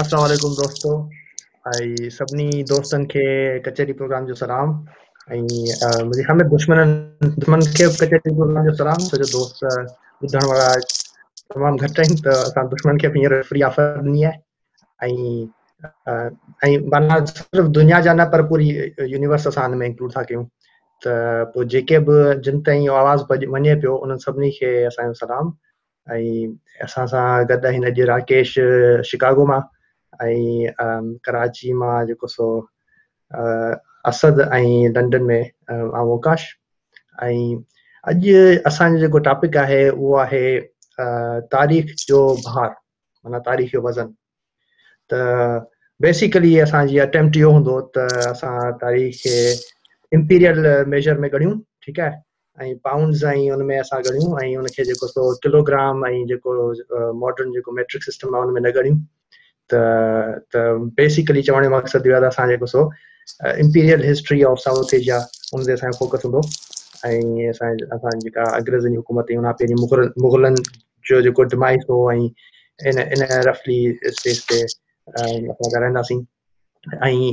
अस्सलाम वालेकुम दोस्तों। ऐं सभिनी दोस्तनि खे कचहरी प्रोग्राम जो सलाम। ऐं मुंहिंजी हामिद दुश्मन दुश्मन खे कचहरी प्रोग्राम जो सलाम छो जो दोस्त ॿुधण वारा तमामु घटि आहिनि त असां दुश्मन खे हींअर फ्री ऑफ़र ॾिनी आहे ऐं ऐं माना सिर्फ़ु दुनिया जा न पर पूरी यूनिवर्स असां हिन में इंक्लूड था कयूं? त पोइ जेके बि जिन ताईं आवाज़ु वञे पियो उन्हनि सभिनी खे असांजो सलाम। ऐं असां सां गॾु अॼु राकेश शिकागो माँ ऐं कराची माँ जेको सो असद ऐं लंडन में अवकाश ऐं अॼु असांजो जेको टॉपिक आहे उहो आहे तारीख़ जो भार माना तारीख़ जो वज़न त बेसिकली असांजी अटैम्प्ट इहो हूंदो त असां तारीख़ खे इम्पीरियल मेजर में ॻणियूं ठीकु आहे ऐं पाउंड्स ऐं हुन में असां ॻणियूं ऐं हुनखे जेको सो किलोग्राम ऐं जेको मॉडर्न जेको मैट्रिक सिस्टम आहे हुन में न ॻणियूं त त बेसिकली चवण जो मक़सदु इहो आहे त असां जेको सो imperial history of South Asia हुन ते असांजो फोकस हूंदो। ऐं असांजे असां जेका अंग्रेज़नि हुकूमत हुन पहिरीं मुग़ल, मुग़लनि जो जेको डिमाइस हो ऐं इन इन रफली स्टेज ते असां ॻाल्हाईंदासीं। ऐं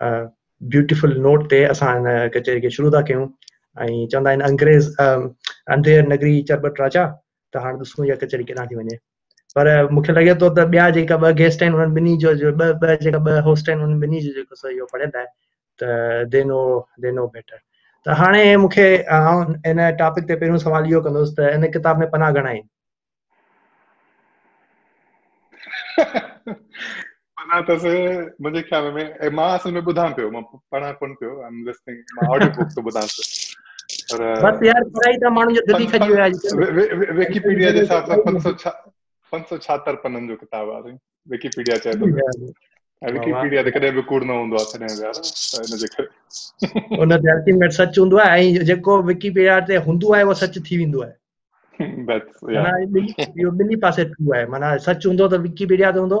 ब्यूटिफुल नोट ते असां हिन कचहरी खे शुरू था कयूं। ऐं चवंदा आहिनि, अंग्रेज़ अंधेर नगरी चरबट राजा, त हाणे ॾिसूं इहा कचहरी केॾांहुं थी वञे। पर मूंखे लॻे थो त ॿिया जेका ॿ गेस्ट आहिनि, उन्हनि ॿिन्ही जो ॿ ॿ जेका ॿ होस्ट आहिनि, उन्हनि ॿिन्ही जो जेको सो इहो पढ़ियल आहे, त दे नो बेटर त हाणे मूंखे हिन टॉपिक ते पहिरियों सुवाल इहो कंदुसि त हिन किताब में पना घणा आहिनि? त मुंहिंजे ख़्याल में माँ असल में ॿुधां पियो माँ पढ़ां कोन पियो आई एम लिसनिंग माँ ऑडियो बुक थो ॿुधां पियो पर बस यार पढ़ाई त माण्हू जो दिलि खजी आहे विकीपीडिया जे हिसाब सां 500 576 पननि जो किताब आहे विकीपीडिया चए थो विकीपीडिया ते कॾहिं बि कूड़ न हूंदो आहे तॾहिं यार त हिन जे करे उन ते अल्टीमेट सच हूंदो आहे ऐं जेको विकीपीडिया ते हूंदो आहे उहो सच थी वेंदो आहे इहो ॿिन्ही पासे ट्रू आहे माना सच हूंदो त विकीपीडिया ते हूंदो।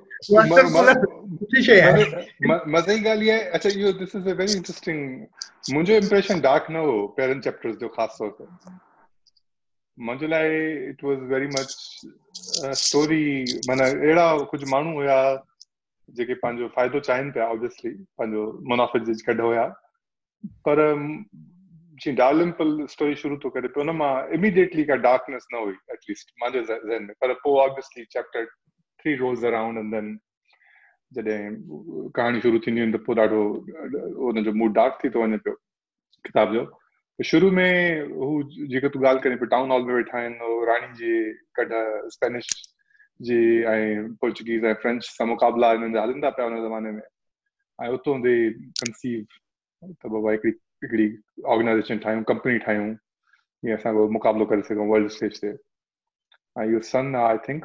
मज़े अच्छा this is a very interesting मुंहिंजो इम्प्रेशन डार्क न हो पहिरनि चैप्टर्स जो ख़ासि तौर ते मुंहिंजे लाइ it was very much story माना अहिड़ा कुझु माण्हू हुया जेके पंहिंजो फ़ाइदो चाहिनि पिया ऑब्वियसली पंहिंजो जी कढ हुया पर जीअं डालिम्पल स्टोरी शुरू थो करे पियो न माँ इमीडिएटली का डार्कनेस न हुई एटलीस्ट मुंहिंजे ज़हन में। पर पोइ obviously chapter three rose around and then जॾहिं कहाणी शुरू थींदियूं आहिनि त पोइ ॾाढो हुनजो मूड डार्क थी थो वञे पियो, किताब जो। शुरू में हू जेको तूं ॻाल्हि करे पियो टाउन हॉल में वेठा आहिनि राणी जी कढ स्पेनिश जी ऐं पोर्चुगीज़ ऐं फ्रेंच सां मुक़ाबला हिननि जा हलनि था पिया हुन ज़माने में। ऐं उतां दे कंसीव त बाबा हिकिड़ी हिकिड़ी ऑर्गेनाइजेशन ठाहियूं कंपनी ठाहियूं, जीअं असां मुक़ाबिलो करे सघूं वर्ल्ड स्टेज ते। ऐं इहो सन आई थिंक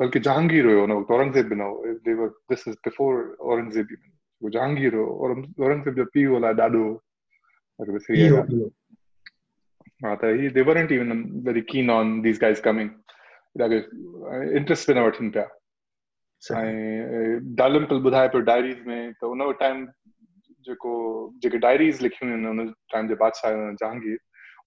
बल्कि जहांगीर हुयो हुन वक़्तु औरंगज़ेब बि न हो दिस इज़ बिफोर औरंगज़ेब उहो जहांगीर हुयो औरंग- औरंगज़ेब जो आहे इहो ॻाल्हि। इहो हा त ही they weren't even very keen on these guys coming ॾाढो इंट्रस्ट बि न वठनि पिया। सही। ऐं डालमपल ॿुधाए पियो डायरीज़ में त उन टाइम जेको जेके डायरीज़ लिखियूं आहिनि उन टाइम जे बादशाह जहांगीर।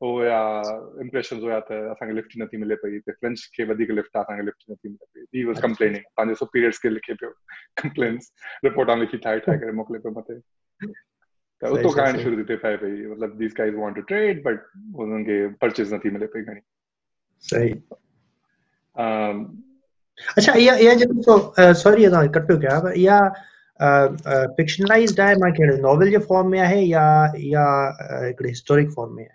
हो हुया इम्प्रेशन हुया त असांखे लिफ्ट नथी मिले पई फ्रेंच खे वधीक लिफ्ट असांखे लिफ्ट नथी मिले पई ही वॉज़। कंप्लेनिंग पंहिंजे सुपीरियर्स खे लिखे पियो कंप्लेन्स रिपोर्टां लिखी ठाहे ठाहे करे मोकिले पियो मथे त उतो कहाणी। शुरू थी पए पई मतिलबु these guys want to trade but हुननि खे परचेज नथी मिले पई घणी सही अच्छा इहा इहा जेको सॉरी असां कट पियो कयां पर इहा फिक्शनलाइज़्ड आहे माँ कहिड़े नॉवल जे फॉर्म में आहे या या हिकिड़े हिस्टोरिक फॉर्म में आहे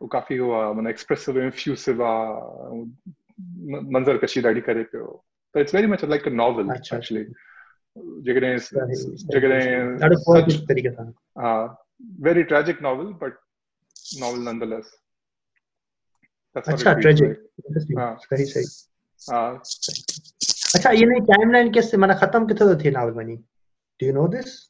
उहो काफ़ी उहो आहे माना एक्सप्रेसिव म- मंज़र कशी ॾाढी करे पियो त it's very much like a novel अच्छा, एक्चुअली जेकॾहिं जेकॾहिं सच तरीक़े सां। हा very tragic novel but novel nonetheless अच्छा ट्रेजिक like. हाँ। सही सही। हा। अच्छा ये नहीं टाइमलाइन किस माना खत्म किथे थो थिए नॉवल वञी डू यू नो दिस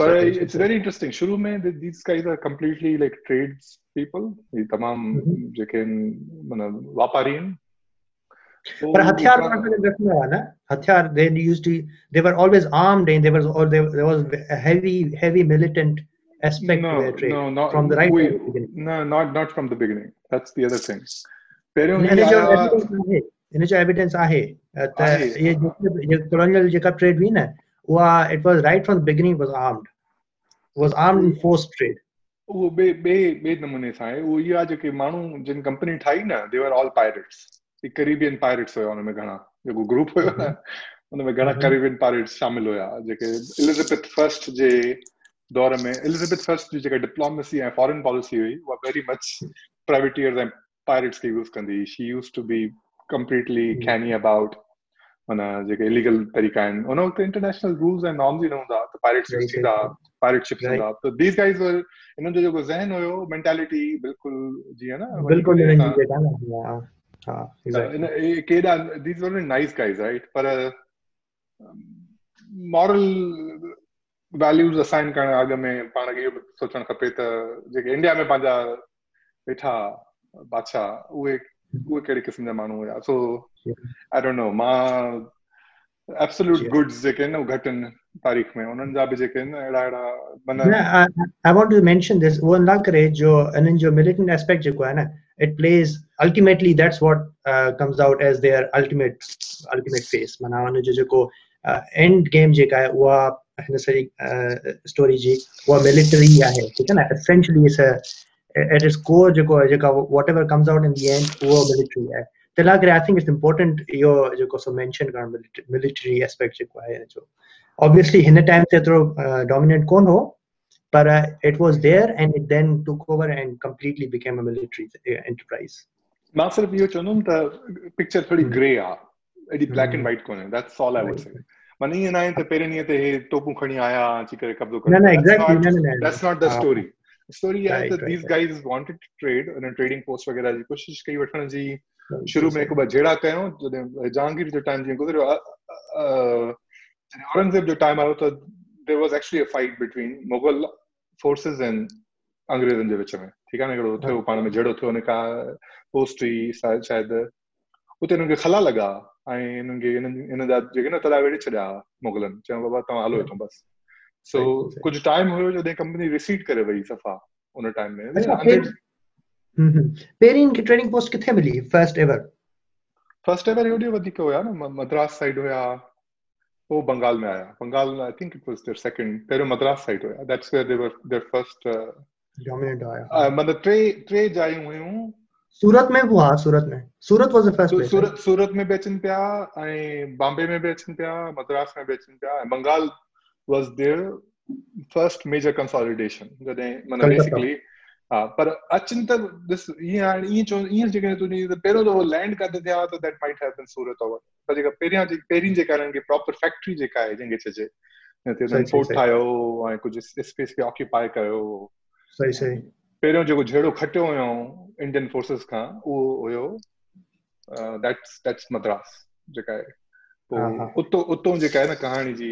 पर सही, सही, इट्स सही। वेरी इंटरेस्टिंग शुरू में these guys are completely like trades people ही तमाम हम्म। जेके आहिनि माना वापारी आहिनि पोइ पर हथियार उहा- वठण में घटि न हुआ न हथियार they used to they were always armed and there was or there, there was a heavy heavy militant aspect no, to their trade no, not, from the right we, from the beginning. no, not not from the beginning. That's the other thing. पहिरियों हिन ही जो आया evidence आहे हिन जो evidence आहे त आहे, ये हा। कॉलोनियल जेका ट्रेड हुई न उहा it was right from the beginning was armed was armed in force trade उहो ॿिए ॿिए ॿिए नमूने सां आहे उहो इहा आहे जेके माण्हू जिन कंपनी ठाही न they were all pirates Caribbean pirates हुया हुन में घणा जेको ग्रुप हुयो न हुन में घणा हम्म। करीबियन पायरेट्स शामिल हुया जेके एलिज़ाबेथ फ़र्स्ट जे दौर में एलिज़ाबेथ फ़र्स्ट जी जेका डिप्लोमेसी ऐं फॉरेन पॉलिसी हुई उहा वेरी मच प्राइवेटियर्स ऐं पायरेट्स खे यूज़ कंदी हुई she used to be completely hmm. Canny about JK illegal तरीक़ा आहिनि इंटरनेशनल रूल्स ऐं नॉर्म्स ई न हूंदा त थींदा right, शिप्स Right. हूंदा त दीस गाइस जो ज़हन हुयो मेंटालिटी बिल्कुलु जीअं न बिल्कुल जी न exactly. नाइस गाइस राइट पर मॉरल वैल्यूज़ असाइन करण अॻ में पाण खे इहो सोचणु खपे त जेके इंडिया में पंहिंजा वेठा बादशाह उहे उहे कहिड़े क़िस्म जा माण्हू हुया सो आई डोंट नो माँ एब्सोल्यूट। गुड्स जेके आहिनि उहे घटि आहिनि तारीख़ में। उन्हनि जा बि जेके आहिनि अहिड़ा अहिड़ा माना I want to mention this वो ना करे जो इन्हनि जो मिलिटेंट एस्पेक्ट जेको आहे न it plays ultimately that's what comes out as their ultimate ultimate face माना हुन जो जेको एंड गेम जेका आहे उहा हिन सॼी स्टोरी जी उहा मिलिटरी आहे ठीकु आहे न? एसेंशली इट्स एट जेको आहे जेका whatever comes out in the end उहो मिलिटरी आहे त इन करे आई थिंक इट्स इम्पोर्टेंट इहो जेको सो मेंशन करणु मिलिटरी एस्पेक्ट जेको आहे हिन जो ऑब्वियसली हिन टाइम ते एतिरो डोमिनेंट कोन हो but uh, it was there and it then took over and completely became a military enterprise. माँ सिर्फ़ इहो चवंदुमि त पिक्चर थोड़ी ग्रे आहे एॾी ब्लैक एंड वाइट कोन्हे that's all I would say माने ईअं न आहे त पहिरें ॾींहं ते हे तोपूं खणी आया अची करे कब्ज़ो करे न न एग्जैक्टली न न that's not the story story आहे त these guys wanted to trade in trading post वगैरह जी। कोशिश कई वठण जी शुरू में हिकु ॿ जहिड़ा कयूं जॾहिं जहांगीर जो टाइम जीअं गुज़रियो औरंगज़ेब जो टाइम आयो त there was actually a fight between Mughal forces and अंग्रेजनि जे विच में। ठीकु आहे न हिकिड़ो थियो पाण में जहिड़ो थियो हुन खां पोस्ट हुई शायदि उते हुननि खे खला लॻा ऐं हिननि खे हिन जा जेके न तला वेड़े छॾिया मुगलनि। चयो बाबा तव्हां हलो हितां बसि। सो कुझु टाइम हुयो जॾहिं कंपनी रिसीड करे वई सफ़ा उन टाइम में। पहिरीं ट्रेनिंग पोस्ट किथे मिली? फ़र्स्ट एवर फ़र्स्ट एवर होॾे वधीक हुया न मद्रास साइड हुया पोइ बंगाल में आया। Bengal I think it was their second पहिरियों मद्रास साइड हुया that's where they were their first dominate आया। मतलब टे टे जायूं हुयूं सूरत में हुआ सूरत में। Surat was the first place Surat Surat में बेचन पिया ऐं बॉम्बे में बेचन पिया मद्रास में बेचन पिया Bengal was their first major consolidation जॾहिं माना पर अचनि त ॾिस ईअं हाणे ईअं चव ईअं जेकॾहिं तुंहिंजी त लैंड किथे थिया त that might have been Surat over पर जेका पहिरियाँ जेकी पहिरीं जेका हिननि खे प्रॉपर फैक्ट्री जेका आहे जंहिंखे चइजे फोर्ट ठाहियो ऐं कुझु स्पेस खे ऑक्यूपाए कयो सही सही। पहिरियों जेको जहिड़ो खटियो हुयो इंडियन फोर्सिस खां उहो हुयो दैट्स दैट्स मद्रास जेका आहे पोइ उतो उतो जेका आहे न कहाणी जी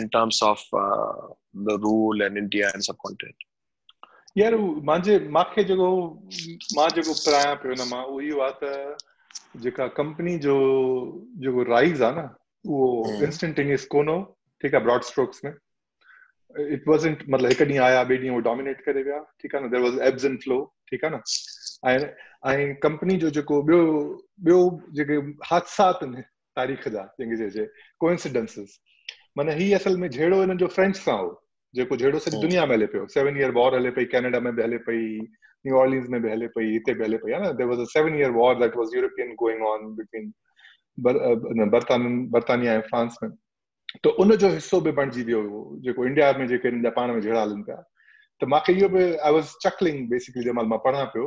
in terms of uh, the rule and India and subcontinent. यार मुंहिंजे मूंखे जेको माँ जेको पढ़ायां पियो न माँ उहो इहो आहे त जेका कंपनी जो जेको राइज़ आहे न उहो इंस्टेंटेनियस कोन हो ठीकु आहे ब्रॉड स्ट्रोक्स में इट वॉज़ंट मतिलबु हिकु ॾींहुं आया ॿिए ॾींहुं उहो डोमिनेट करे विया ठीकु आहे न there was ebbs and flow ठीकु आहे न ऐं ऐं कंपनी जो जेको ॿियो ॿियो जेके हादसात आहिनि तारीख़ जा जंहिंखे चइजे कोइंसिडेंसिस माना ही असल में जहिड़ो हिननि जो फ्रेंच सां हो जेको जहिड़ो सॼी दुनिया में हले पियो। सेवन ईयर वॉर हले पई कैनेडा में बि हले पई न्यू ऑर्लिन्स में बि हले पई हिते बि हले पई आहे न? There was a seven year war that was European going on between बर्तानिया ऐं फ्रांस में। त उनजो हिसो बि बणिजी वियो हुयो जेको इंडिया में जेके हिन जा पाण में जहिड़ा हलनि पिया। त मूंखे इहो बि आई वॉज़ चकलिंग बेसिकली जंहिं महिल माँ पढ़ां पियो।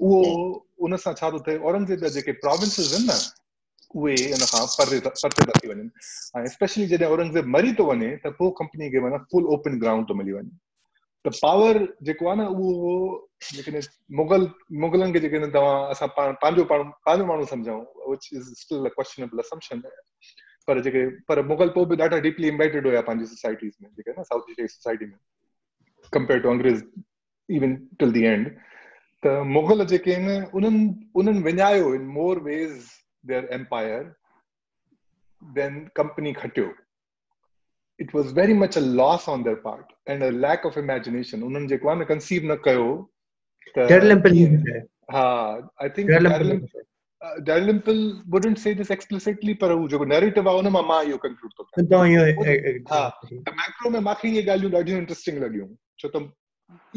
उहो उन सां छा थो। थिए औरंगज़ेब जा जेके प्रोविंसिस आहिनि न उहे इन खां परे परते था थी वञनि ऐं स्पेशली जॾहिं औरंगज़ेब मरी थो वञे त पोइ कंपनी खे माना फुल ओपन ग्राउंड थो मिली वञे त पावर जेको आहे न उहो जेकॾहिं मुगल मुगलनि खे जेकॾहिं तव्हां असां पंहिंजो पंहिंजो माण्हू which is still questionable assumption पर जेके पर मुगल पोइ बि ॾाढा डीपली इम्बेटेड हुया पंहिंजी सोसाइटीज़ में जेके न साउथ ईस्ट सोसाइटी में कंपेयर टू अंग्रेज़ इवन टिल दी एंड त मुगल जेके आहिनि उन्हनि उन्हनि विञायो in more ways their empire than company खटियो। It was very much a loss on their part and a lack of imagination उन्हनि जेको आहे न कंसीव न कयो हा I think Dalrymple wouldn't say this explicitly पर हू जेको नैरेटिव आहे उन माँ माँ इहो कंक्लूड थो कयां। हा मैक्रो में मूंखे इहे ॻाल्हियूं ॾाढियूं इंट्रस्टिंग लॻियूं। छो त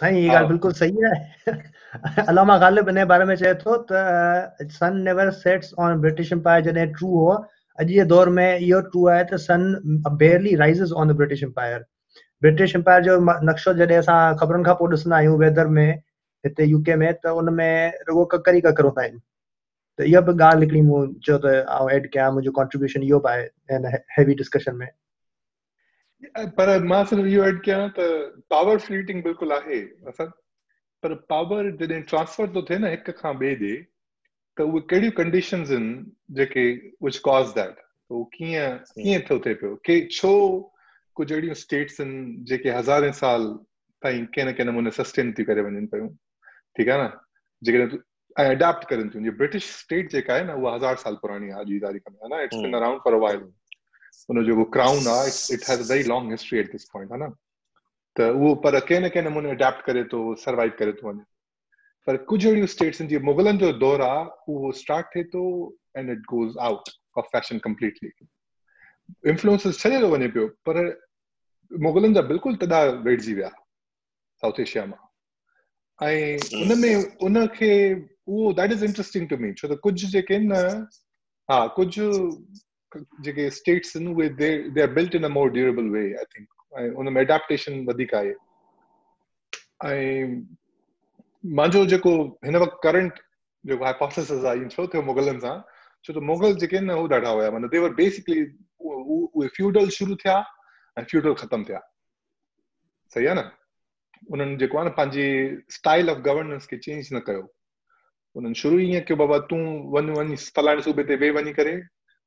साईं ये ॻाल्हि बिल्कुलु सही आहे अलामा गालिब इन बारे में चए थो त sun never sets on British empire जॾहिं ट्रू हो अॼु जे दौर में इहो ट्रू आहे त sun barely rises on the British empire British empire जो नक्शो जॾहिं असां ख़बरुनि खां पोइ ॾिसंदा आहियूं वेदर में हिते यूके में त उन में रुगो ककर ई ककर हूंदा आहिनि। त इहा बि ॻाल्हि हिकिड़ी मूं चयो त आउं एड कयां मुंहिंजो कॉन्ट्रीब्यूशन इहो बि आहे हिन हैवी डिस्कशन में। पर माँ सिर्फ़ु इहो एड कयां त पावर फ्लीटिंग बिल्कुलु आहे असां पर पावर जॾहिं ट्रांसफ़र थो थिए न हिक खां ॿिए ॾे त उहे कहिड़ियूं कंडीशन्स आहिनि जेके विच कॉज़ दैट उहो कीअं कीअं थो थिए पियो के छो कुझु अहिड़ियूं स्टेट्स आहिनि जेके हज़ारे साल ताईं कंहिं न कंहिं नमूने सस्टेन थी करे वञनि पियूं। ठीकु आहे न? जेकॾहिं ऐं अडेप्ट करनि थियूं जीअं ब्रिटिश स्टेट जेका आहे न उहा हज़ार साल पुराणी आहे अॼु जी तारीख़ में है ना? It's been around for a while उन जेको क्राउन आहे it has very long history at this point है न? त उहो पर कंहिं न कंहिं नमूने अडेप्ट करे थो सर्वाइव करे थो वञे पर कुझु अहिड़ियूं स्टेट्स आहिनि मुगलनि जो दौरु आहे उहो स्टार्ट थो and it goes out of fashion completely influences छॾे थो वञे पियो पर मुगलनि जा बिल्कुलु तॾा वेड़जी विया साउथ एशिया माँ। ऐं उन में उनखे that is interesting to me छो त कुझु जेके आहिनि न हा जेके स्टेट्स आहिनि उहे they they are built in a more durable way I think उन में एडेप्टेशन वधीक आहे ऐं मुंहिंजो जेको हिन वक़्तु करंट जेको हाइपोथेसिस आहे छो थियो मुगलनि सां छो त मुगल जेके आहिनि उहे ॾाढा हुया। माना देवर बेसिकली उहे फ्यूडल शुरू थिया ऐं फ्यूडल ख़तमु थिया। सही आहे न? उन्हनि जेको आहे न पंहिंजी स्टाइल ऑफ़ गवर्नेंस खे चेंज न कयो। उन्हनि शुरू ईअं कयो बाबा तूं वञ वञी फलाणे सूबे ते वेही वञी करे।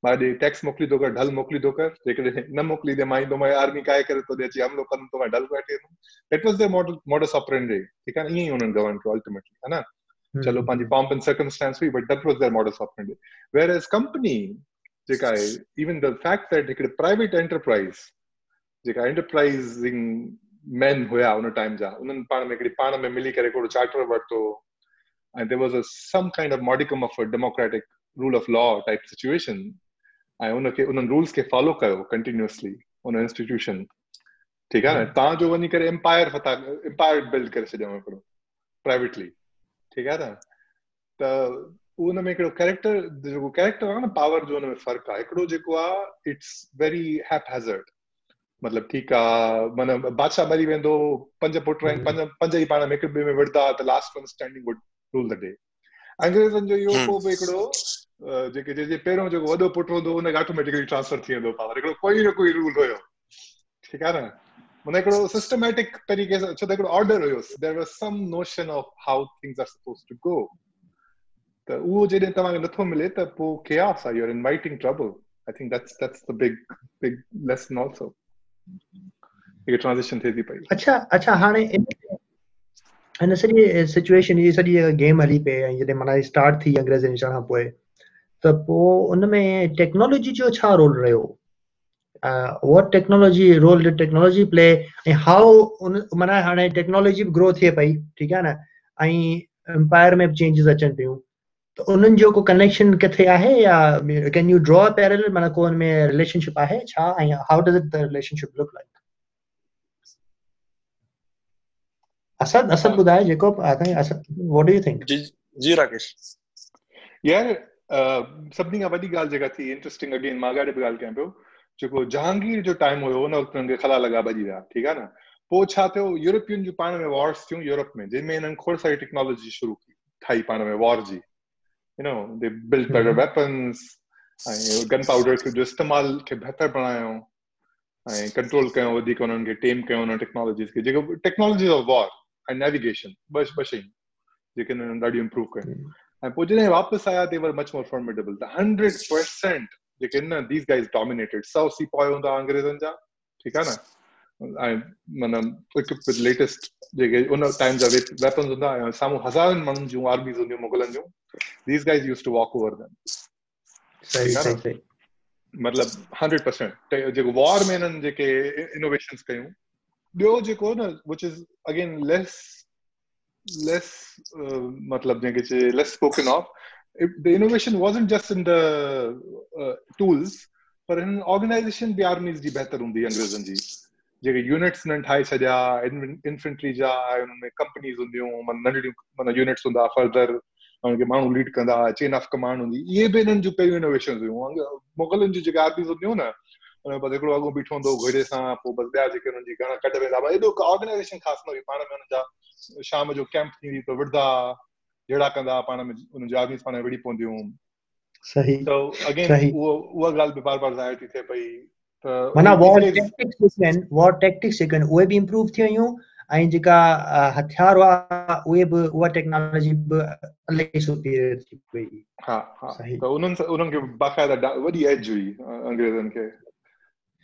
माँ ॾे टैक्स मोकिली थो कर ढल मोकिली थो कर जेकॾहिं न मोकिली त माँ ईंदो माँ आर्मी काए करे थो अची हमिलो कंदुमि त माँ ढल वठी वेंदुमि that was the model modus operandi ठीकु आहे ईअं ई हुननि गवर्न कयो अल्टीमेटली है न चलो पंहिंजी पॉम्प एंड सर्कमस्टेंस हुई but that was the modus operandi whereas company जेका आहे इवन द फैक्ट दैट हिकिड़े प्राइवेट एंटरप्राइज़ जेका एंटरप्राइज़िंग मैन हुया हुन टाइम जा उन्हनि पाण में हिकिड़ी पाण में मिली करे हिकिड़ो चार्टर वरितो ऐं there was a some kind of modicum of democratic rule of law type situation ऐं उनखे उन्हनि रूल्स खे फॉलो कयो कंटिन्यूसली उन इंस्टीट्यूशन ठीकु आहे न तव्हां जो वञी करे एम्पायर फता एम्पायर बिल्ड करे छॾियो हिकिड़ो प्राइवेटली ठीकु आहे न? त उन में हिकिड़ो कैरेक्टर जेको कैरेक्टर आहे न पावर जो हुन में फ़र्क़ु आहे हिकिड़ो जेको आहे इट्स वेरी हैप हैज़र्ड मतिलबु ठीकु आहे माना बादशाह मरी वेंदो पंज पुट आहिनि पंज पंज ई पाण में हिकु ॿिए में विढ़ंदा त last one standing would rule the day अंग्रेज़नि जो इहो को बि हिकिड़ो जेके जे पहिरियों जेको वॾो पुटु हूंदो हुनखे ऑटोमेटिकली ट्रांसफ़र थी वेंदो पावर हिकिड़ो कोई न कोई रूल हुयो। ठीकु आहे न? माना हिकिड़ो सिस्टमेटिक तरीक़े सां, छो त हिकिड़ो ऑर्डर हुयो। There was some notion of how things are supposed to go त उहो जॾहिं तव्हांखे नथो मिले, त पोइ केयास आहे। You're inviting trouble I think that's that's the big big lesson also हिकु ट्रांज़िशन थिए थी पई। अच्छा अच्छा हाणे हिन सॼी सिचुएशन जी सॼी गेम हली पई ऐं जॾहिं माना स्टार्ट थी अंग्रेज़नि खां पोइ त पोइ उन में टेक्नोलॉजी जो छा रोल रहियो what technology role technology play ऐं हाउ उन माना हाणे टेक्नोलॉजी बि ग्रो थिए पई ठीकु आहे न? ऐं एम्पायर में बि चेंजिस अचनि पियूं। त उन्हनि जो को कनेक्शन किथे आहे या कैन यू ड्रॉ पैरल माना को हुन में रिलेशनशिप आहे? छा? ऐं how does it the relationship look like Asad Asad हाँ। ॿुधाए जेको Asad what do you think जी जी राकेश। यार सभिनी खां वॾी ॻाल्हि जेका थी इंटरेस्टिंग अगेन माँ ॻाल्हि बि ॻाल्हि कयां पियो जेको जहांगीर जो टाइम हुयो हुन वक़्तु हुननि खे खला लॻा भॼी विया ठीकु आहे न? पोइ छा थियो यूरोपियन जूं पाण में वॉर्स थियूं यूरोप में जंहिंमें हिननि खोड़ सारी टेक्नोलॉजी शुरू की ठाही पाण में war ji. You know they build better. Weapons ऐं गन पाउडर जो इस्तेमाल खे बहितर बणायो ऐं कंट्रोल कयो वधीक उन्हनि खे टेम कयो उन टेक्नोलॉजीस खे जेको टेक्नोलॉजी ऑफ़ वॉर ऐं नेविगेशन ॿ ॿ शयूं जेके हिननि ॾाढियूं इम्प्रूव कयूं पोइ जॾहिं वापसि आया ते वर मच मोर फॉर्मेडेबल त हंड्रेड परसेंट जेके न दीस गाइस डोमिनेटेड सौ सिपाही हूंदा अंग्रेज़नि जा ठीकु आहे न? ऐं माना इक्विप विद लेटेस्ट जेके उन टाइम जा वेपन्स हूंदा ऐं साम्हूं हज़ारनि माण्हुनि जूं आर्मीज़ हूंदियूं मुगलनि जूं these guys used to walk over them सही सही? सही। मतिलबु हंड्रेड परसेंट जेको वॉर में हिननि जेके इनोवेशन्स कयूं ॿियो जेको न which is again less less मतिलबु जंहिंखे चए less spoken of the innovation wasn't just in the tools पर हिन ऑर्गेनाइज़ेशन बि आर्मीज़ जी बहितर हूंदी अंग्रेज़नि जी। जेके यूनिट्स हिननि ठाहे छॾिया इन्फेंट्री जा ऐं हुननि में कंपनीज़ हूंदियूं माना नंढड़ियूं माना यूनिट्स हूंदा फर्दर हुनखे माण्हू लीड कंदा चेन ऑफ़ कमांड हूंदी इहे बि हिननि जूं पहिरियूं इनोवेशन हुयूं मुगलनि जूं जेके आर्मीज़ हूंदियूं न हुन बसि हिकिड़ो अॻो बीठो हूंदो घोड़े सां पोइ बसि ॿिया जेके हुननि जी घणा कढ वेंदा हुआ एॾो ऑर्गेनाइज़ेशन ख़ासि न हुई पाण में हुननि जा शाम जो कैंप थींदी त विढ़ंदा जहिड़ा कंदा पाण में हुननि जी आर्मीज़ पाण में विड़ी पवंदियूं सही त अगेन उहो उहा ॻाल्हि बि बार बार ज़ाहिर थी थिए पई त माना वॉर टैक्टिक्स जेके आहिनि वॉर टैक्टिक्स जेके आहिनि उहे बि इम्प्रूव थी वयूं ऐं जेका हथियार हुआ उहे बि उहा टेक्नोलॉजी बि इलाही सुपीरियर थी वई हा हा त उन्हनि उन्हनि खे बाक़ाइदा वॾी एज हुई अंग्रेज़नि खे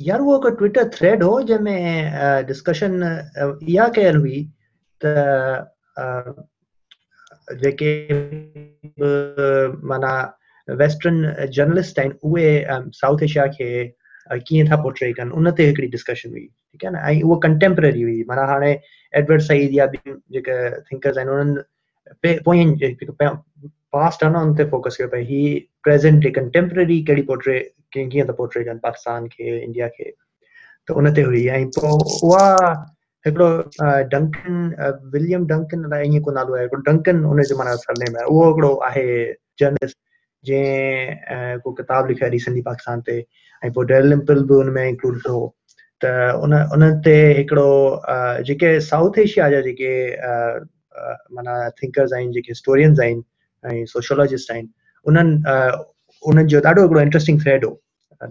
यार वो हिकु ट्विटर थ्रेड हो जंहिंमें डिस्कशन इहा कयल हुई त जेके माना वेस्टर्न जर्नलिस्ट आहिनि उहे साउथ एशिया अ, कीअं था पोर्ट्रे कनि उन ते हिकिड़ी डिस्कशन हुई ठीकु आहे न? ऐं उहो कंटेम्पररी हुई माना हाणे एडवर्ड सईद या ॿियूं जेके थिंकर्स आहिनि उन्हनि पे- पोयनि जेके पास्ट आहे न उन फोकस कयो भई प्रेज़ेंट डे कंटेम्पररी कहिड़ी पोर्ट्रे कीअं कीअं था पोर्ट्रे कनि पाकिस्तान खे इंडिया खे उन हुई ऐं पोइ उहा हिकिड़ो डंकन विलियम डंकन अलाए ईअं को नालो आहे हिकिड़ो डंकन हुनजो माना सरनेम आहे उहो हिकिड़ो आहे जर्नलिस्ट जंहिं को किताब लिखी आहे रिसेंटली पाकिस्तान ऐं पोइ डेल लिम्पल बि हुन में इंक्लूड उन उन हिकिड़ो जेके साउथ एशिया माना थिंकर्स आहिनि जेके हिस्टोरियंस आहिनि ऐं सोशोलॉजिस्ट आहिनि उन्हनि उन्हनि जो ॾाढो हिकिड़ो इंट्रस्टिंग थ्रेड हो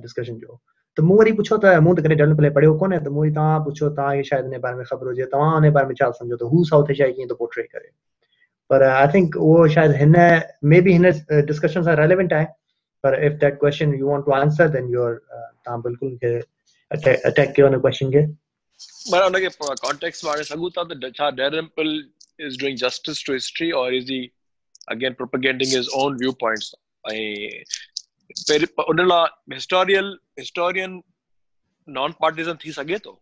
डिस्कशन जो। त मूं वरी पुछो त, मूं त कॾहिं डल प्ले पढ़ियो कोन्हे, त मूं वरी तव्हां पुछो तव्हांखे शायदि हिन बारे में ख़बर हुजे, तव्हां हुन बारे में छा सम्झो, त हू साउथ एशिया कीअं थो पोर्ट्रे करे। पर आई थिंक उहो शायदि हिन मे बी हिन डिस्कशन सां रेलेवेंट आहे, पर if that question you want to answer then your तव्हां बिल्कुलु अटैक कयो हुन क्वेश्चन खे। माना हुनखे कॉन्टेक्स्ट में सघूं था त छा Dalrymple is doing justice to history or is he again propagating his own viewpoints ऐं पहिरीं उन लाइ हिस्टोरियल हिस्टोरियन नॉन पार्टिजन थी सघे थो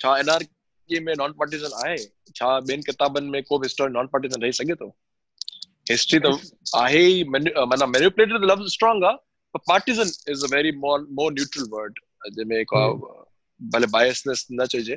छा एनआरकी में नॉन पार्टिजन आहे छा ॿियनि किताबनि में को बि हिस्टोरियन नॉन पार्टिजन रही सघे थो हिस्ट्री त आहे ई manu- माना मैनिपुलेटेड लफ्ज़ स्ट्रॉन्ग आहे पर partisan is a very more more neutral word जंहिंमें को भले बायसनेस न चइजे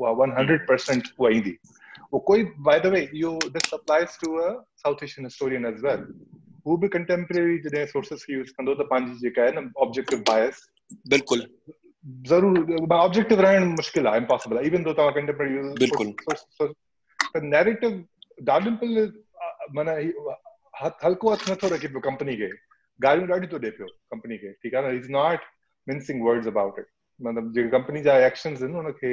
वन हंड्रेड परसेंट उहा ईंदी उहो कोई बाय द वे इहो this applies to a South Asian historian as well who be contemporary जॾहिं सोर्सिस खे यूज़ कंदो त पंहिंजी जेका आहे न ऑब्जेक्टिव बायस बिल्कुलु। ज़रूर ऑब्जेक्टिव रहण मुश्किल आहे इम्पॉसिबल आहे इवन दो तव्हां कंटेम्पररी बिल्कुलु। त नैरेटिव डार्लिंपल माना हल्को हथ नथो रखे पियो कंपनी खे गालियूं ॾाढी थो ॾिए पियो कंपनी खे ठीकु आहे न? Is not mincing words about it मतिलबु जेके कंपनी जा एक्शन्स आहिनि उनखे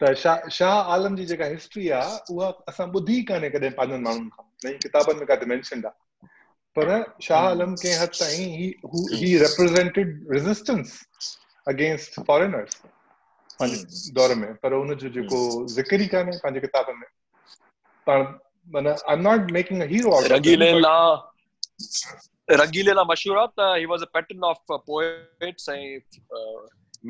त शाह शाह आलम जी जेका हिस्ट्री आहे उहा असां ॿुधी कान्हे कॾहिं पंहिंजनि माण्हुनि खां किताबनि में काथे मेंशनड आहे पर शाह आलम कंहिं हद ताईं ही रिप्रेज़ेंटेड रेज़िस्टेंस अगेंस्ट फॉरेनर्स पंहिंजे दौर में। पर उनजो जेको ज़िक्र ई कान्हे पंहिंजे किताबनि में। पाण माना I am not making a hero out मशहूर आहे त he was a pattern of poets ऐं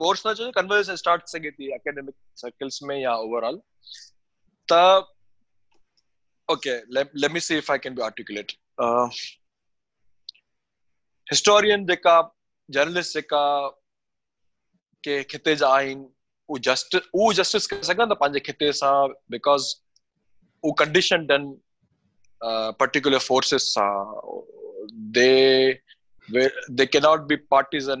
कोर्स न चयो कन्वर्सेशन स्टार्ट सघे थी एकेडमिक सर्कल्स में या ओवरऑल त okay let me see if I can be articulate historian जेका जर्नलिस्ट जेका के खिते जा उहो जस्ट उहो जस्टिस करे सघनि था पंहिंजे खिते सां बिकॉज़ उहो कंडीशन डन पर्टिकुलर फोर्सिस सां दे where they cannot be partisan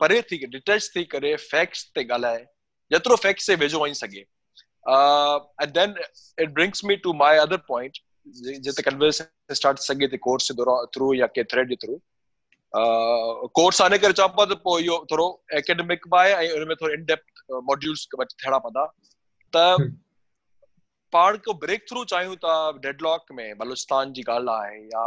परे थी डिटेच थी करे फैक्ट्स ते ॻाल्हाए जेतिरो फैक्ट्स ते वेझो वञी सघे। And then it brings me to my other point जिते कन्वर्सेशन स्टार्ट सघे थी कोर्स जे थ्रू या के थ्रेड जे थ्रू कोर्स आने करे चवां पियो त पोइ इहो थोरो एकेडमिक बि आहे ऐं हुनमें थोरो इनडेप्थ मॉड्यूल्स थियणा पवंदा। त पाण को ब्रेक थ्रू चाहियूं था डेडलॉक में बलूचिस्तान जी ॻाल्हि आहे या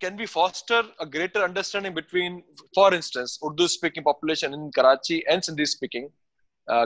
can we foster a greater understanding between, for instance, Urdu speaking population in Karachi and Sindhi speaking?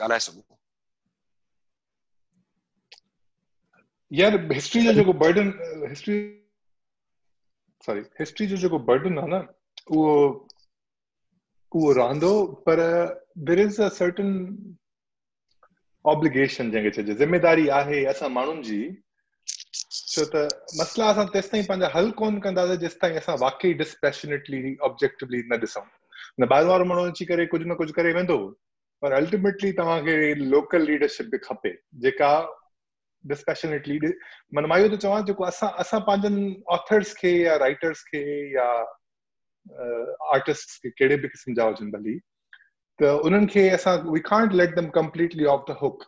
ॻाल्हाए सघूं यार हिस्ट्री जो जेको बर्डन हिस्ट्री सॉरी हिस्ट्री जो जेको बर्डन आहे न उहो उहो रहंदो पर there is a certain obligation जंहिंखे चइजे ज़िमेदारी आहे असां माण्हुनि जी छो त ताईं पंहिंजा हल कोन कंदासीं जेसि ताईं वाकई डिस्पैशनेटली ऑब्जेक्टिवली न न वारो अची करे, कुझु न कुझु करे वेंदो। पर अल्टीमेटली तव्हांखे लोकल लीडरशिप बि खपे, जेका डिस्पैशनेटली माना माँ इहो थो चवां, जेको असां असां पंहिंजनि ऑथर्स खे या राइटर्स खे या आर्टिस्ट खे कहिड़े बि क़िस्म जा हुजनि भली, त उन्हनि खे असां we can't let them completely off the hook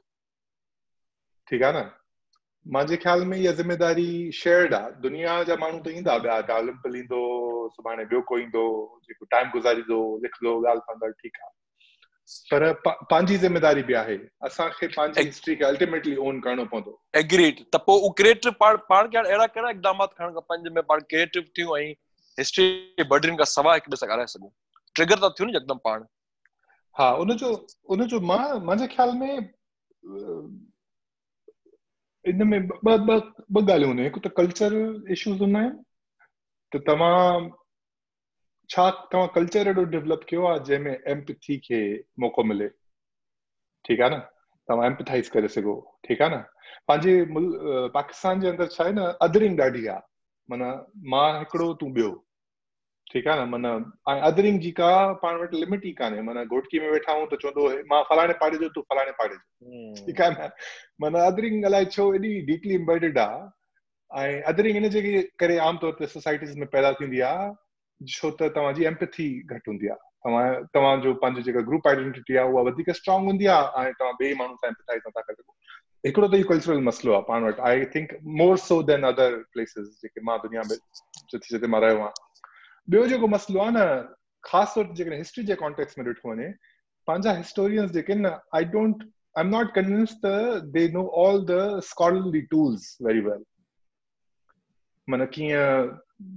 ठीकु आहे न? मुंहिंजे ख़्याल में इहा ज़िमेदारी शेयर्ड आहे दुनिया जा माण्हू त ईंदा ॿिया डालिम्पल ईंदो सुभाणे ॿियो को ईंदो, जेको टाइम गुज़ारींदो, लिखंदो, ॻाल्हि कंदड़ ठीकु आहे। पर पंहिंजी ज़िमेदारी बि आहे. असांखे पंहिंजी हिस्ट्री खे अल्टीमेटली ओन करणो पवंदो. एग्रीड त पोइ उहो क्रिएटिव पाण पाण खे अहिड़ा कहिड़ा इक़दामात खणण खपनि जंहिंमें पाण क्रिएटिव थियूं ऐं हिस्ट्री बर्डन खां सवाइ हिक ॿिए सां ॻाल्हाए सघूं? ट्रिगर था थियूं न यकदम पाण. हा उनजो उनजो माँ मुंहिंजे ख्याल में इन में ॿ ॿ ॿ ॻाल्हियूं हूंदियूं हिकु त कल्चरल इश्यूज़ हूंदा आहिनि त तव्हां छा तव्हां कल्चर एॾो डेवलप कयो आहे जंहिंमें एम्पथी खे मौक़ो मिले। ठीकु आहे न? तव्हां एम्पथाइज़ करे सघो ठीकु आहे न? पंहिंजे मुल्क अ, पाकिस्तान जे अंदरि छा आहे न अदरिंग ॾाढी आहे माना माँ हिकिड़ो तूं ॿियो। ठीकु आहे न? माना ऐं अदरिंग जी का पाण वटि लिमिट ई कान्हे। माना घोटकी में वेठा आहियूं त चवंदो माँ फलाणे पाड़े जो तूं फलाणे पाड़े जो। ठीकु आहे न? माना अदरिंग अलाए छो एॾी डीपली इम्बेडेड आहे ऐं अदरिंग इन जे करे आमतौर ते सोसाइटीज़ में पैदा थींदी आहे छो त तव्हांजी एम्पथी घटि हूंदी आहे तव्हां तव्हांजो जेका ग्रुप आइडेंटिटी आहे उहा वधीक स्ट्रांग हूंदी आहे ऐं तव्हां ॿिए माण्हू सां एम्पथाइज़ नथा करे। सघो हिकिड़ो त इहो कल्चरल मसइलो आहे पाण वटि। I think more so than other places जेके माँ दुनिया में जिते जिते माँ रहियो आहियाँ ॿियो जेको मसइलो आहे न, ख़ासि तौर जेकॾहिं हिस्ट्री जे कॉन्टेक्स्ट में ॾिठो वञे पंहिंजा historians JK I don't I am not convince त they know all the scholarly tools very well माना कीअं,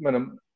माना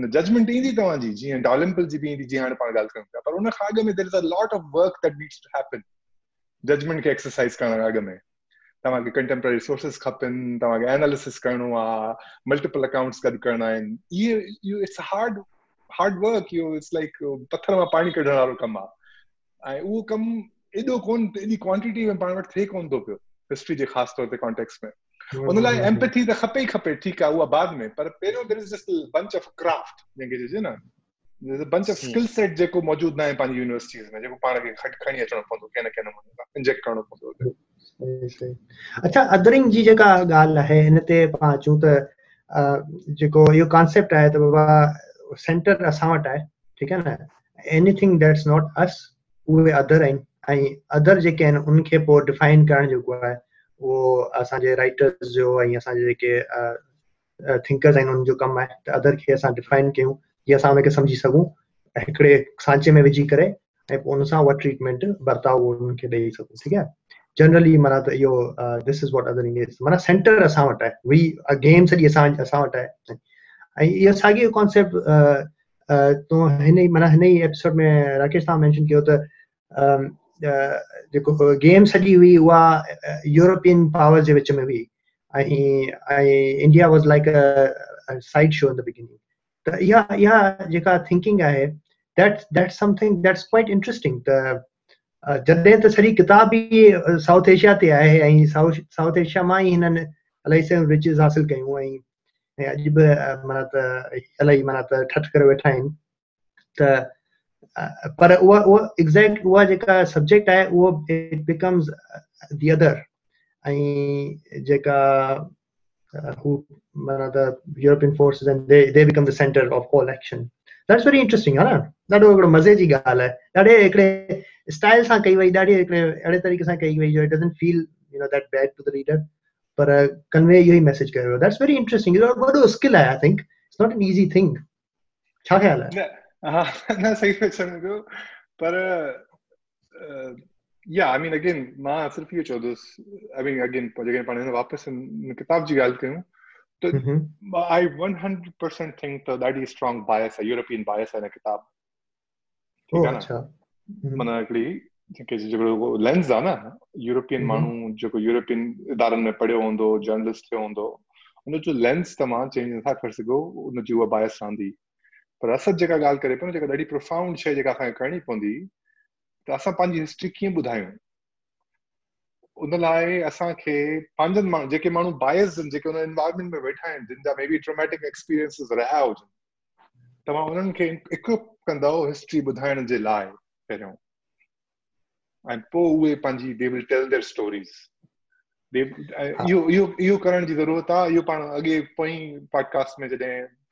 जजमेंट ईंदी तव्हांजी जीअं डॉलिम्पल जी। बि ईंदी जीअं हाणे पाण ॻाल्हि कयूं पिया पर उन खां अॻु में there is a lot of work that needs to happen judgement खे एक्सरसाइज करण खां अॻु में। तव्हांखे कंटेम्पररी सोर्सिस खपनि, तव्हांखे एनालिसिस करणो आहे मल्टीपल अकाउंट्स गॾु करणा आहिनि। इहे, इहो इट्स हार्ड हार्ड वर्क इहो इट्स लाइक पथर माँ पाणी कढण वारो कमु आहे ऐं उहो कमु एॾो कोन, एॾी क्वांटिटी में पाण वटि थिए कोन थो पियो। हिस्ट्री जे ख़ासि तौर ते कॉन्टेक्स्ट में। उन लाइ एम्पथी त खपे ई खपे ठीकु आहे उहा बाद में पर पहिरियों there is just bunch of craft जंहिंखे चइजे न बंच ऑफ़ स्किल सेट जेको मौजूदु न आहे पंहिंजी यूनिवर्सिटीज़ में जेको पाण खे खणी अचणो पवंदो कंहिं न कंहिं नमूने इंजेक्ट करणो पवंदो अच्छा अदरिंग जी जेका ॻाल्हि आहे हिन ते पाण अचूं त जेको इहो कॉन्सेप्ट आहे त बाबा सेंटर असां वटि आहे ठीकु आहे न? एनीथिंग दैट्स नॉट अस उहे अदर आहिनि। ऐं अदर जेके आहिनि उनखे पोइ डिफाइन करणु जेको आहे। उहो असांजे राइटर्स जो ऐं असांजे जेके थिंकर्स आहिनि उन्हनि जो कमु आहे त अदर खे असां डिफाइन कयूं जीअं असां उनखे सम्झी सघूं हिकिड़े सांचे में विझी करे ऐं उन सां उहा ट्रीटमेंट बर्ताव उन्हनि खे ॾेई सघूं ठीकु आहे जनरली माना त इहो this is what other English माना सेंटर असां वटि आहे वी गेम सॼी असां असां वटि ऐं इहो साॻियो कॉन्सेप्ट तूं हिन ई माना हिन ई एपिसोड में राकेश तव्हां मेंशन कयो त जेको गेम सॼी हुई उहा यूरोपियन पावर जे विच में हुई ऐं India was like side show in the beginning त इहा इहा जेका थिंकिंग आहे that's that's something that's quite interesting त जॾहिं त सॼी किताब ई साउथ एशिया ते आहे ऐं साउथ साउथ एशिया माँ ई हिननि इलाही सारियूं रिचिस हासिल कयूं ऐं ऐं अॼु बि माना त इलाही माना त ठठ करे वेठा आहिनि त अ, पर उहा उहा एग्ज़ैक्ट उहा जेका सब्जेक्ट आहे उहो इट बिकम्स दी अदर ऐं जेका uh, माना त European forces and they they become the centre of all action that's very interesting है ना? ॾाढो हिकिड़ो मज़े जी ॻाल्हि आहे ॾाढे हिकिड़े स्टाइल सां कई वई ॾाढी हिकिड़े अहिड़े तरीक़े सां कई वई जो it doesn't feel you know that bad to the reader पर कन्वे इहो ई मैसेज कयो। दैट्स वेरी इंटरेस्टिंग इहो वॾो स्किल आहे I think it's not an easy thing छा ख़्याल आहे हा न सही पियो चवण पियो पर या आई मीन अगेन माँ सिर्फ़ु इहो चवंदुसि आई मीन अगेन जॾहिं पाण हिन वापसि किताब जी ॻाल्हि कयूं त I one hundred percent think त ॾाढी स्ट्रांग बायस आहे यूरोपियन बायस आहे हिन किताब ठीकु आहे न माना हिकिड़ी जेके जेको लेंस आहे न यूरोपियन। माण्हू जेको यूरोपियन इदारनि में पढ़ियो हूंदो जर्नलिस्ट थियो हूंदो उनजो लेंस तव्हां चेंज नथा करे सघो उहा बायस रहंदी पर असद जेका ॻाल्हि करे पियो न जेका ॾाढी प्रोफाउंड शइ जेका असांखे करणी पवंदी त असां पंहिंजी हिस्ट्री कीअं ॿुधायूं? उन लाइ असांखे पंहिंजनि माण्हू जेके माण्हू बायस आहिनि जेके एनवायरमेंट में वेठा आहिनि जिन जा मे बी ट्रोमेटिक एक्सपीरियंसिस रहिया हुजनि तव्हां उन्हनि खे इक्विप कंदव हिस्ट्री ॿुधाइण जे लाइ पहिरियों। ऐं पोइ उहे पंहिंजी they will tell their stories इहो इहो इहो करण जी ज़रूरत आहे। इहो पाण अॻे पोइ पॉडकास्ट में जॾहिं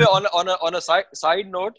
Way, on a, on a, on a side, side note,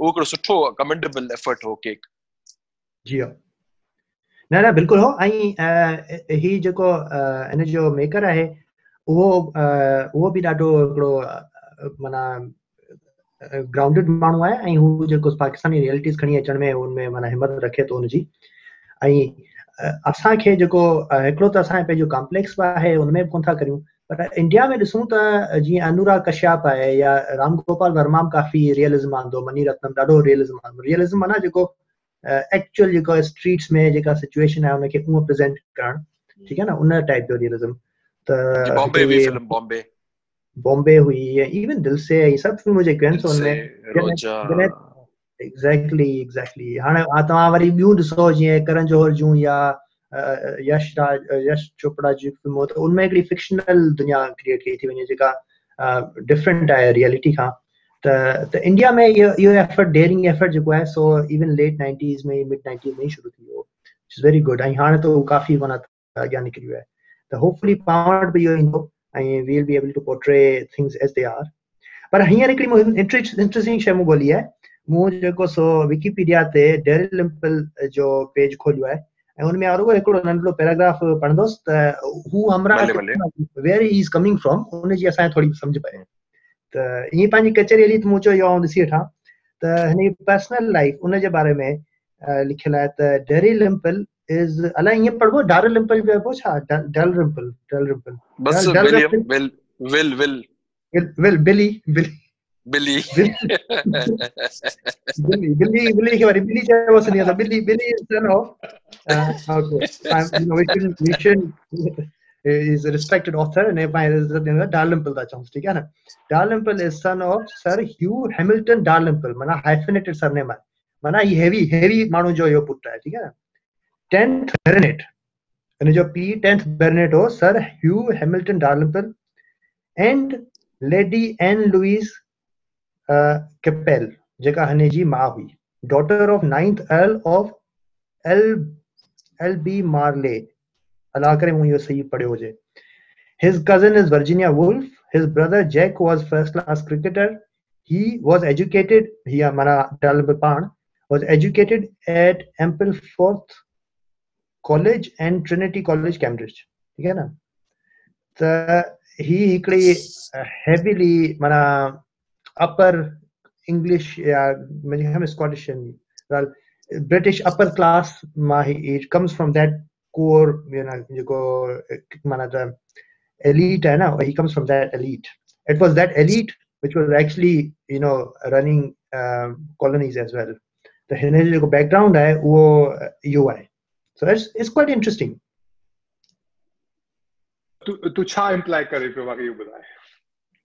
उहो हिकिड़ो सुठो कमेंडेबल एफर्ट हो, केक। जी हा। न न, बिल्कुलु हो। ऐं ही जेको हिन जो मेकर आहे उहो उहो बि ॾाढो हिकिड़ो माना ग्राउंडेड माण्हू आहे। ऐं हू जेको पाकिस्तानी रियलिटीज़ खणी अचण में हुनमें माना हिमत रखे थो हुनजी ऐं असांखे जेको हिकिड़ो त असांजो पंहिंजो कॉम्प्लेक्स बि आहे हुनमें बि कोन था करियूं। पर इंडिया में ॾिसूं त जीअं अनुराग कश्यप आहे या राम गोपाल वर्मा बि काफ़ी रियलिज़म आंदो मनी रत्नम ॾाढो रियलिज़म आंदो। रियलिज़म माना जेको एक्चुअल जेको स्ट्रीट्स में जेका सिचुएशन आहे उनखे उहो प्रेज़ेंट करणु ठीकु आहे न? उन टाइप जो रियलिज़म त बॉम्बे हिकिड़ी हुई फ़िल्म बॉम्बे बॉम्बे हुई इवन दिल से ही सभु फिल्मूं आहिनि दिल सो हुनमें एग्ज़ैक्टली एग्ज़ैक्टली हाणे तव्हां वरी ॿियूं ॾिसो जीअं करण जौहर जूं या यश राज यश चोपड़ा जी फिल्मूं त उनमें हिकिड़ी फिक्शनल दुनिया क्रिएट कई थी वञे जेका डिफरेंट आहे रियलिटी खां त त इंडिया में इहो इहो एफर्ट डेयरिंग एफर्ट जेको आहे सो इवन लेट नाइंटीज़ में मिड नाइंटीज़ में ई शुरू थी वियो इज़ वेरी गुड ऐं हाणे त काफ़ी माना अॻियाँ निकिरी वियो आहे त होपफुली पाण वटि बि इहो ईंदो ऐं we'll be able to portray things as they are पर हींअर हिकिड़ी मूं इंट्रस्टिंग शइ मूं ॻोल्ही आहे मूं सो विकीपीडिया ते डेरिल लिम्पल जो पेज खोलियो आहे में रुगो हिकिड़ो नंढिड़ो पैराग्राफ पढ़ंदुसि त हू हमरा। Where he is coming from हुनजी असांखे थोरी सम्झ पए। त ईअं पंहिंजी कचहरी हली त मूं चयो इहो ॾिसी वठां त हिन जी पर्सनल लाइफ उनजे बारे में लिखियलु आहे त डेरी लिम्पल इज़ अलाए ईअं पढ़बो डार लिम्पल बि पढ़बो छा डेल रिम्पल डेल रिम्पल बस William Will Will Will Will Billy Billy Billy Billy, Billy, Billy खे वरी Billy चइबोसि नी असां Billy, Billy is son of, uh, okay, I'm, you know, we shouldn't, we shouldn't, he's a respected author and पंहिंजे डार्लिम्पल था चऊं ठीकु आहे न डार्लिम्पल is son of Sir Hugh Hamilton डार्लिम्पल माना hyphenated surname आहे माना ही हेवी हेवी माण्हू जो इहो पुटु आहे ठीकु आहे न टेंथ बेरनेट हिन जो पीउ टेंथ बेरनेट हो Sir Hugh Hamilton Dalrymple and Lady Anne Louise Capel जेका हिन जी माउ हुई daughter of ninth earl of Albemarle अला करे मूं इहो सही पढ़ियो हुजे His cousin is Virginia Woolf. His brother Jack was first class cricketer. He was educated, he mana Dalibal Pan, was educated at Ampleforth College and Trinity College, Cambridge. ठीक है ना त ही हिकिड़ी हेवीली माना अपर इंग्लिश या मुंहिंजे ख्याल में स्कॉटिश ब्रिटिश अपर क्लास मां ही it comes from that core जेको माना द elite है ना he comes from that elite it was that elite which was actually you know running um, colonies as well त हिन जो जेको बैकग्राउंड आहे उहो इहो आहे so it's it's quite interesting तू तू छा इम्प्लाय करे पियो मूंखे इहो ॿुधाए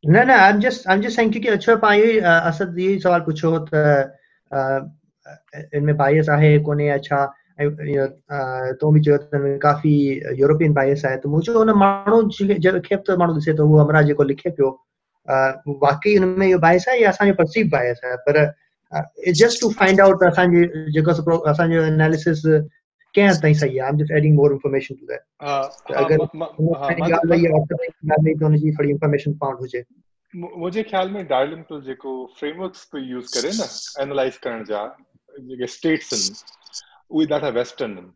न न I'm just I'm just saying क्योंकि अच्छा पाण इहो ई अ, असद ई सवाल पुछो इनमें बायस आहे कोन्हे या छा ऐं इहो, अ, तो बि चयो काफ़ी यूरोपियन बायस आहे त मूं चयो हुन माण्हू जंहिंखे बि माण्हू ॾिसे थो उहो हमरा जेको लिखे पियो वाकई हुन इहो बायस आहे या असांजो परसीव बायस आहे पर जस्ट टू फाइंड आउट असांजी जेको असांजो एनालिसिस ताईं सही आहे I'm just adding more information to that. हा त हा, अगरि म- हुन म- हा, ताईं मां- ॻाल्हि वई आहे औसत ताईं ॻाल्हि वई त हुनजी थोरी इंफॉर्मेशन पाउंड हुजे मु- मुंहिंजे ख्याल में डार्लिंगटन जेको फ्रेमवर्क्स पे यूज़ करे न एनालाइज करण जा जेके स्टेट्स आहिनि उहे ॾाढा वेस्टर्न आहिनि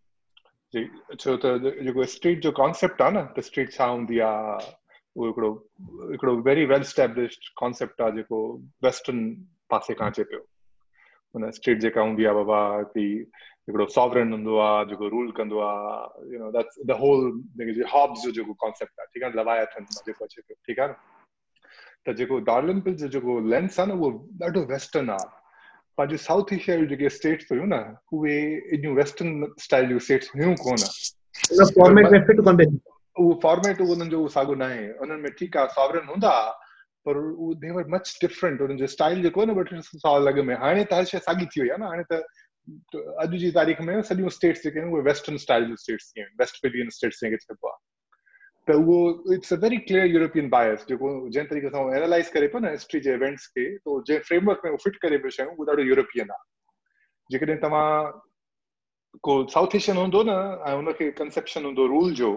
जे- छो त जेको स्टेट जो कॉन्सेप्ट आहे न त स्टेट छा हूंदी आहे उहो हिकिड़ो हिकिड़ो वेरी वेल स्टेब्लिश्ड कॉन्सेप्ट आहे जेको वेस्टर्न पासे खां अचे पियो हुन स्टेट जेका हूंदी आहे बाबा की हिकिड़ो सॉवरन हूंदो आहे जेको रूल कंदो आहे you know that's the whole Hobbes जो जेको कॉन्सेप्ट आहे ठीकु आहे लवायथन जेको अचे पियो ठीकु आहे न त जेको डार्लिन पिल जो जेको लेंस आहे न उहो ॾाढो वेस्टर्न आहे पंहिंजो साउथ एशिया जूं जेके स्टेट्स हुयूं न उहे एॾियूं वेस्टर्न स्टाइल जूं स्टेट्स हुयूं कोन उहो फॉर्मेट उन्हनि जो साॻियो न आहे उन्हनि में ठीकु आहे सॉवरन हूंदा पर उहो देवर मच डिफरेंट उन्हनि जो स्टाइल जेको आहे न ॿ टे साल अॻ में हाणे त हर शइ साॻी थी वई आहे न हाणे त अॼु जी तारीख़ में सॼियूं स्टेट्स जेके आहिनि उहे वेस्टर्न स्टाइल जूं स्टेट्स थी आहिनि वेस्ट फिलियन स्टेट्स जंहिंखे चइबो आहे त उहो it's a very clear European bias जेको जंहिं तरीक़े सां एनालाइज़ करे पियो न हिस्ट्री जे इवेंट्स खे त जंहिं फ्रेमवर्क में उहो फिट करे पियो शयूं उहो ॾाढो यूरोपियन आहे जेकॾहिं तव्हां को साउथ एशियन हूंदो न ऐं हुनखे कंसेप्शन हूंदो रूल जो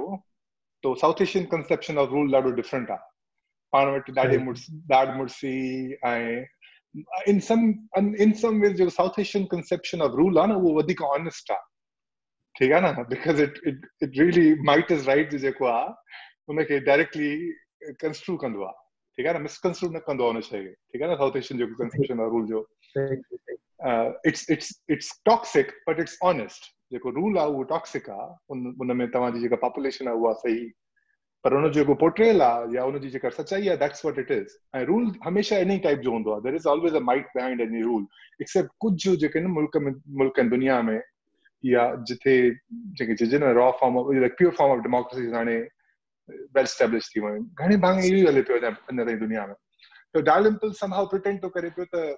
तो South Asian conception of rule ॾाढो डिफरेंट आहे पाण वटि ॾाढे मुड़स ॾाढ मुड़सी ऐं in some in some ways जेको South Asian conception of rule आहे न उहो वधीक ऑनेस्ट आहे ठीकु आहे न because it it it really might is right जेको आहे हुनखे डायरेक्टली कंस्ट्रू कंदो आहे ठीकु आहे न मिसकंस्ट्रू न कंदो आहे हुन शइ खे ठीकु आहे न साउथ एशियन जेको कंसेप्शन ऑफ़ रूल जो it's it's it's toxic but it's honest जेको रूल आहे उहो टॉक्सिक आहे उन उन में तव्हांजी जेका पॉपुलेशन आहे उहा सही पर हुनजो जेको पोर्ट्रेल आहे या हुनजी जेका सचाई आहे दैट्स वॉट इट इज़ ऐं रूल हमेशह ई टाइप जो हूंदो आहे there is always a might behind any rule except कुझु जेके न मुल्क में, मुल्क आहिनि दुनिया में, या जिथे जेके चइजे न raw form of pure form of democracy हाणे वेल स्टेब्लिश थी वियूं घणे भाङे इहो ई हले पियो अञा ताईं दुनिया में. त डार्लिम्पल समहाउ प्रिटेंड थो करे पियो त,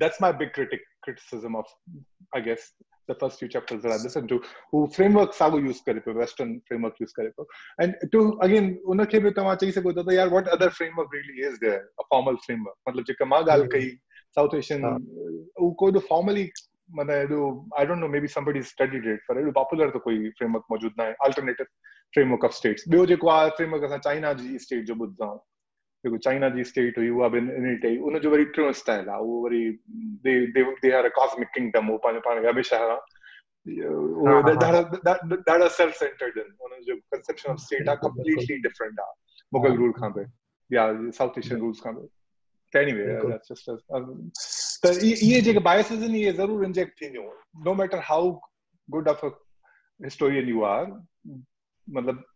that's my big critic, criticism of, i guess the first few chapters that I listened to, who framework sago use करे पियो western framework use करे पियो and to again उनखे बि तव्हां चई सघो था यार what other framework really is there? A formal framework? मतलब जेका माँ कई साउथ एशियन उहो कोई त फॉर्मली माना एॾो I don't know maybe somebody studied पर एॾो पॉपुलर त कोई फ्रेमवर्क मौजूदु न आहे अल्टरनेटिव फ्रेमवर्क ऑफ़ स्टेट्स ॿियो जेको आहे फ्रेमवर्क असां चाइना जी स्टेट जो ॿुधंदा आहियूं जेको चाइना जी स्टेट हुई उहा बि इन टई उनजो वरी टियों स्टाइल आहे उहो worry they they are a cosmic kingdom उहो पंहिंजो पाण खे हमेशह ॾाढा सेल्फ सेंटर्ड आहिनि उन्हनि जो कंसेप्शन ऑफ़ स्टेट आहे कंप्लीटली डिफरेंट आहे मुगल रूल खां बि या साउथ एशियन रूल्स खां बि त एनीवे त इहे जेके बायसिस आहिनि इहे ज़रूरु इंजेक्ट थींदियूं no matter how good of a historian you are मतिलबु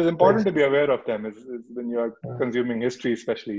is important to be aware of them is, is when you are consuming history especially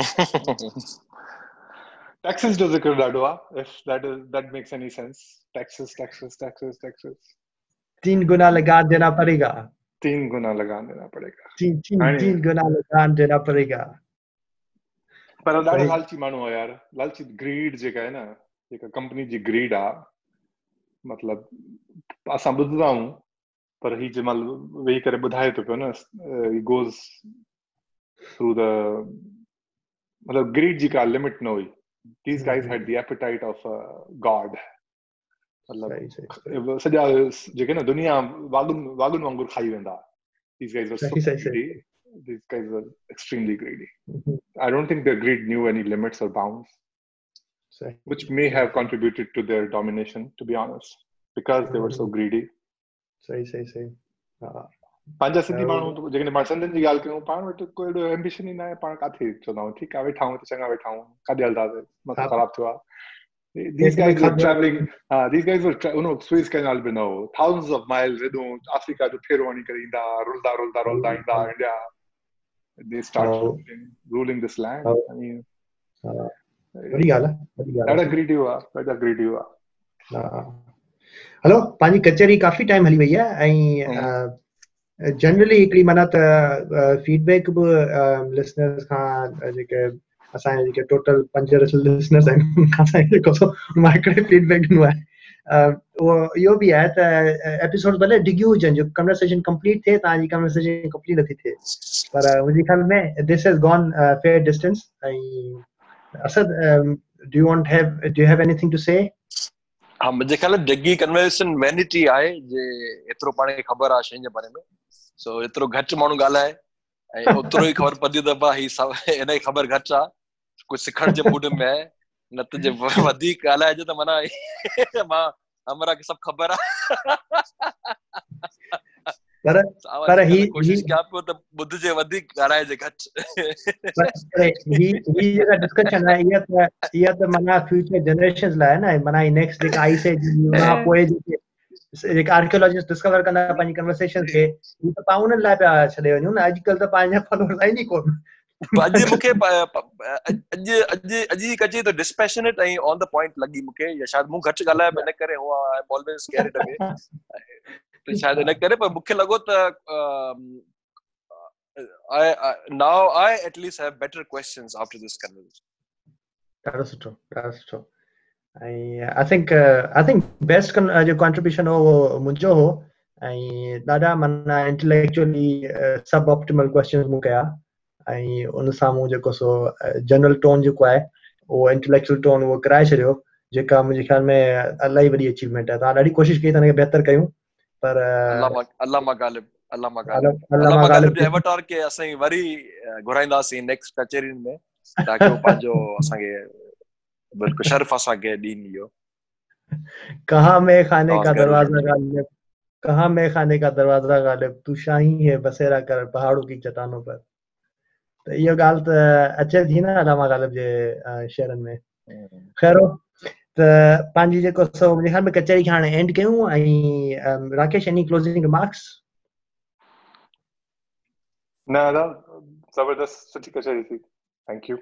taxes जो ज़िक्र ॾाढो if that is that makes any sense. Taxes taxes taxes taxes तीन गुना लगान देना पड़ेगा तीन गुना लगान देना पड़ेगा तीन तीन तीन गुना लगान देना पड़ेगा पर ॾाढो लालची माण्हू आहे यार लालची ग्रीड जेका आहे न जेका कंपनी जी ग्रीड आहे मतिलबु असां ॿुधंदा आहियूं पर ही जंहिं महिल वेही करे ॿुधाए थो पियो न गोज़ थ्रू द मतिलबु ग्रीड जी का लिमिट न हुई these guys had the appetite of a god मतलब सॼा जेके न दुनिया वागुनि वागुनि वांगुरु खाई वेंदा these guys were so greedy these guys were extremely greedy mm-hmm. i don't think their greed knew any limits or bounds Sorry. which may have contributed to their domination to be honest because they were so greedy सही सही सही हा पंहिंजा सिंधी माण्हू जेकॾहिं पाण सिंधियुनि जी ॻाल्हि कयूं पाण वटि कोई एॾो एम्बिशन ई न आहे पाण काथे चवंदा आहियूं ठीकु आहे वेठा आहियूं त चङा वेठा आहियूं काॾे हलंदासीं मथां ख़राबु थियो आहे These guys were traveling. Uh, these guys were, tra- you know, Suez Canal been now thousands of miles. You know, Africa to Peru and Karinda, Rulda, Rulda, Rulda, Inda, India. They start Oh. ruling, ruling this land. Oh. I mean, वॾी ॻाल्हि आहे वॾी ॻाल्हि ॾाढा आहे greedy हुआ ॾाढा greedy हुआ हा हलो पंहिंजी कचहरी काफ़ी टाइम हली वई आहे ऐं जनरली हिकिड़ी माना त फीडबैक बि लिसनर्स खां जेके असांजे जेके टोटल पंज लिसनर्स आहिनि उन खां असांखे जेको सो माँ हिकिड़े फीडबैक ॾिनो आहे उहो इहो बि आहे त एपिसोड भले डिघियूं हुजनि जो कन्वर्सेशन कंप्लीट थिए तव्हांजी कन्वर्सेशन कंप्लीट नथी थिए पर मुंहिंजे ख्याल में this has gone fair distance ऐं Asad do want have do have anything to say हा मुंहिंजे ख़्याल जगी कन्वर्सेशन वैनिटी आहे जे एतिरो पाण खे ख़बर आहे शयुनि जे बारे में। सो एतिरो घटि माण्हू ॻाल्हाए ऐं ओतिरो ई ख़बर त ही सभु हिन जी ख़बर घटि आहे कुझु सिखण जे मूड में आहे न त जे वधीक ॻाल्हाइजे त माना माँ हमरा खे सभु ख़बर आहे पर पर ही कोशिशि कयां पियो त ॿुधजे वधीक ॻाल्हाइजे घटि पर ही ही जेका डिस्कशन आहे इहा त इहा त माना फ्यूचर लाइ न। माना नेक्स्ट जेका आई से पोइ जेके। जेका आर्कियोलॉजिस्ट डिस्कवर कंदा पंहिंजी कन्वर्सेशन खे हू त पाण उन्हनि लाइ पिया छॾे वञूं न अॼुकल्ह त पंहिंजा फॉलोअर्स आहिनि ई कोन अॼु मूंखे अॼु अॼु अॼु जी कजे त डिस्पैशनेट ऐं ऑन द पॉइंट लॻी मूंखे या शायदि मूं घटि ॻाल्हायो इन करे एम ऑलवेज कैरिड अवे त शायदि इन करे पर मूंखे लॻो त I, I now I at least have better questions after this conversation. ॾाढो सुठो ॾाढो सुठो I think I think best जो कॉन्ट्रीब्यूशन हो उहो मुंहिंजो हो ऐं ॾाढा माना इंटेलेक्चुअली सब ऑप्टिमल क्वेश्चन मूं कया ऐं उन सां मूं जेको सो जनरल टोन जेको आहे उहो इंटेलेक्चुअल टोन उहो कराए छॾियो जेका मुंहिंजे ख़्याल में इलाही वॾी अचीवमेंट आहे तव्हां ॾाढी कोशिशि कई त हिनखे बहितर कयूं पर अल्लाह अल्लाह गालिब अल्लाह अलामा गालिब अलामा अल्लाह गालिब जे एवटार खे असां वरी घुराईंदासीं नेक्स्ट कचेरियुनि में ताकी पंहिंजो असांखे बिल्कुलु शर्फ़ असांखे ॾीन इहो कहाँ में खाने का दरवाज़ा गालिब? कहाँ में खाने का दरवाज़ा गालिब? तू शाही है बसेरा कर पहाड़ों की चट्टानों पर। त इहो ॻाल्हि त अचे थी न अलामा गालिब जे शेरनि में। ख़ैर त पंहिंजी जेको सो मुंहिंजे ख़्याल में कचहरी खे हाणे एंड कयूं? ऐं राकेश एनी क्लोजिंग रिमार्क्स न न ज़बरदस्त सुठी कचहरी थी। थैंक यू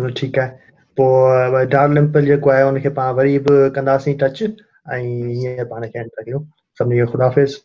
हलो ठीकु आहे पोइ डान लिम्पल जेको आहे हुनखे पाण वरी बि कंदासीं टच ऐं हीअं पाण खे एंड कयूं सभिनी खे ख़ुदाफ़िज़।